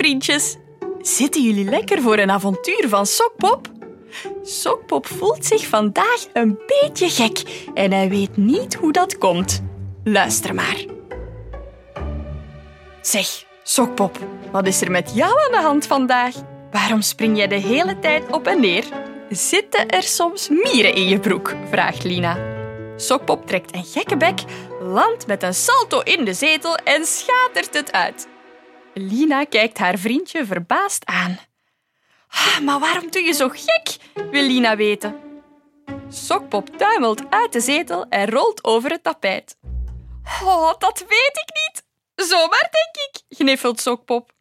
vriendjes. Zitten jullie lekker voor een avontuur van Sokpop? Sokpop voelt zich vandaag een beetje gek en hij weet niet hoe dat komt. Luister maar. Zeg, Sokpop, wat is er met jou aan de hand vandaag? Waarom spring jij de hele tijd op en neer? Zitten er soms mieren in je broek? vraagt Lina. Sokpop trekt een gekke bek, landt met een salto in de zetel en schatert het uit. Lina kijkt haar vriendje verbaasd aan. Ah, maar waarom doe je zo gek? wil Lina weten. Sokpop tuimelt uit de zetel en rolt over het tapijt. Oh, dat weet ik niet. Zomaar, denk ik, gniffelt Sokpop.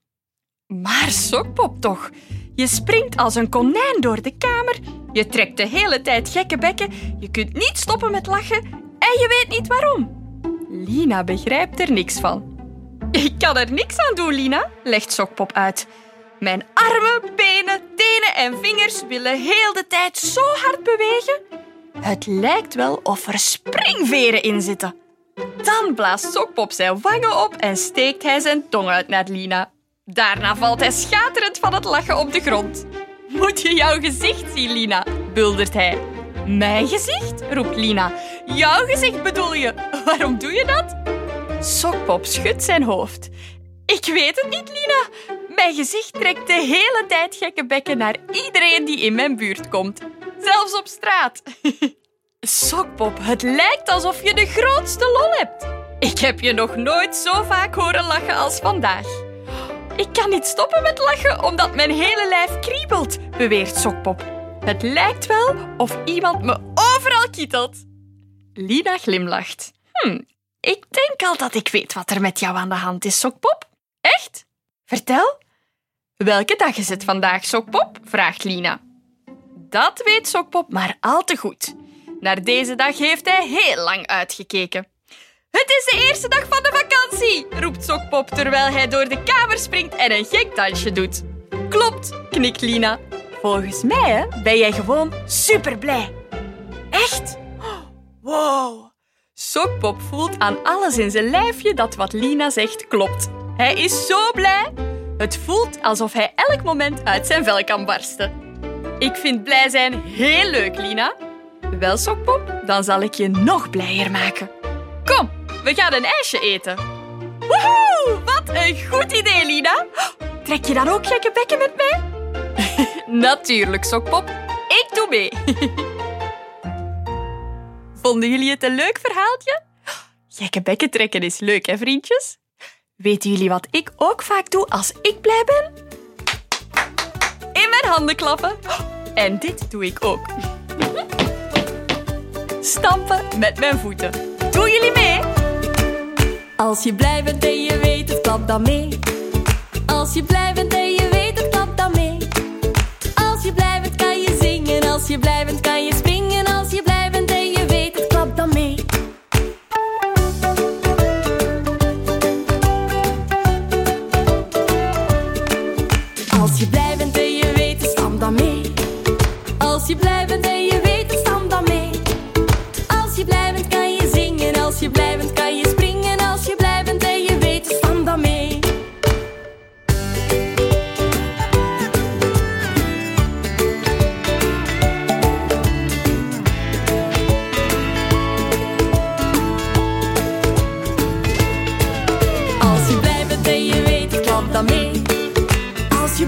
Maar Sokpop toch, je springt als een konijn door de kamer, je trekt de hele tijd gekke bekken, je kunt niet stoppen met lachen en je weet niet waarom. Lina begrijpt er niks van. Ik kan er niks aan doen, Lina, legt Sokpop uit. Mijn armen, benen, tenen en vingers willen heel de tijd zo hard bewegen. Het lijkt wel of er springveren in zitten. Dan blaast Sokpop zijn wangen op en steekt hij zijn tong uit naar Lina. Daarna valt hij schaterend van het lachen op de grond. Moet je jouw gezicht zien, Lina, buldert hij. Mijn gezicht? roept Lina. Jouw gezicht bedoel je? Waarom doe je dat? Sokpop schudt zijn hoofd. Ik weet het niet, Lina. Mijn gezicht trekt de hele tijd gekke bekken naar iedereen die in mijn buurt komt. Zelfs op straat. Sokpop, het lijkt alsof je de grootste lol hebt. Ik heb je nog nooit zo vaak horen lachen als vandaag. Ik kan niet stoppen met lachen omdat mijn hele lijf kriebelt, beweert Sokpop. Het lijkt wel of iemand me overal kietelt. Lina glimlacht. Hm, ik denk al dat ik weet wat er met jou aan de hand is, Sokpop. Echt? Vertel. Welke dag is het vandaag, Sokpop? vraagt Lina. Dat weet Sokpop maar al te goed. Naar deze dag heeft hij heel lang uitgekeken. Het is de eerste dag van de vakantie, roept Sokpop terwijl hij door de kamer springt en een gek dansje doet. Klopt, knikt Lina. Volgens mij hè, ben jij gewoon super blij. Echt? Wow. Sokpop voelt aan alles in zijn lijfje dat wat Lina zegt klopt. Hij is zo blij. Het voelt alsof hij elk moment uit zijn vel kan barsten. Ik vind blij zijn heel leuk, Lina. Wel, Sokpop, dan zal ik je nog blijer maken. Kom, we gaan een ijsje eten. Woehoe, wat een goed idee, Lina. Trek je dan ook gekke bekken met mij? Natuurlijk, Sokpop. Ik doe mee. Vonden jullie het een leuk verhaaltje? Gekke bekken trekken is leuk, hè, vriendjes? Weten jullie wat ik ook vaak doe als ik blij ben? In mijn handen klappen. En dit doe ik ook. Stampen met mijn voeten. Doen jullie mee? Als je blij bent en je weet het, klap dan mee. Als je blij bent je blij bent en je weet het, stam dan mee. Als je blij bent kan je zingen, als je blij bent kan je springen. Als je blij bent en je weet het, stam dan mee. Als je blij bent en je weet het, klap dan mee. Als je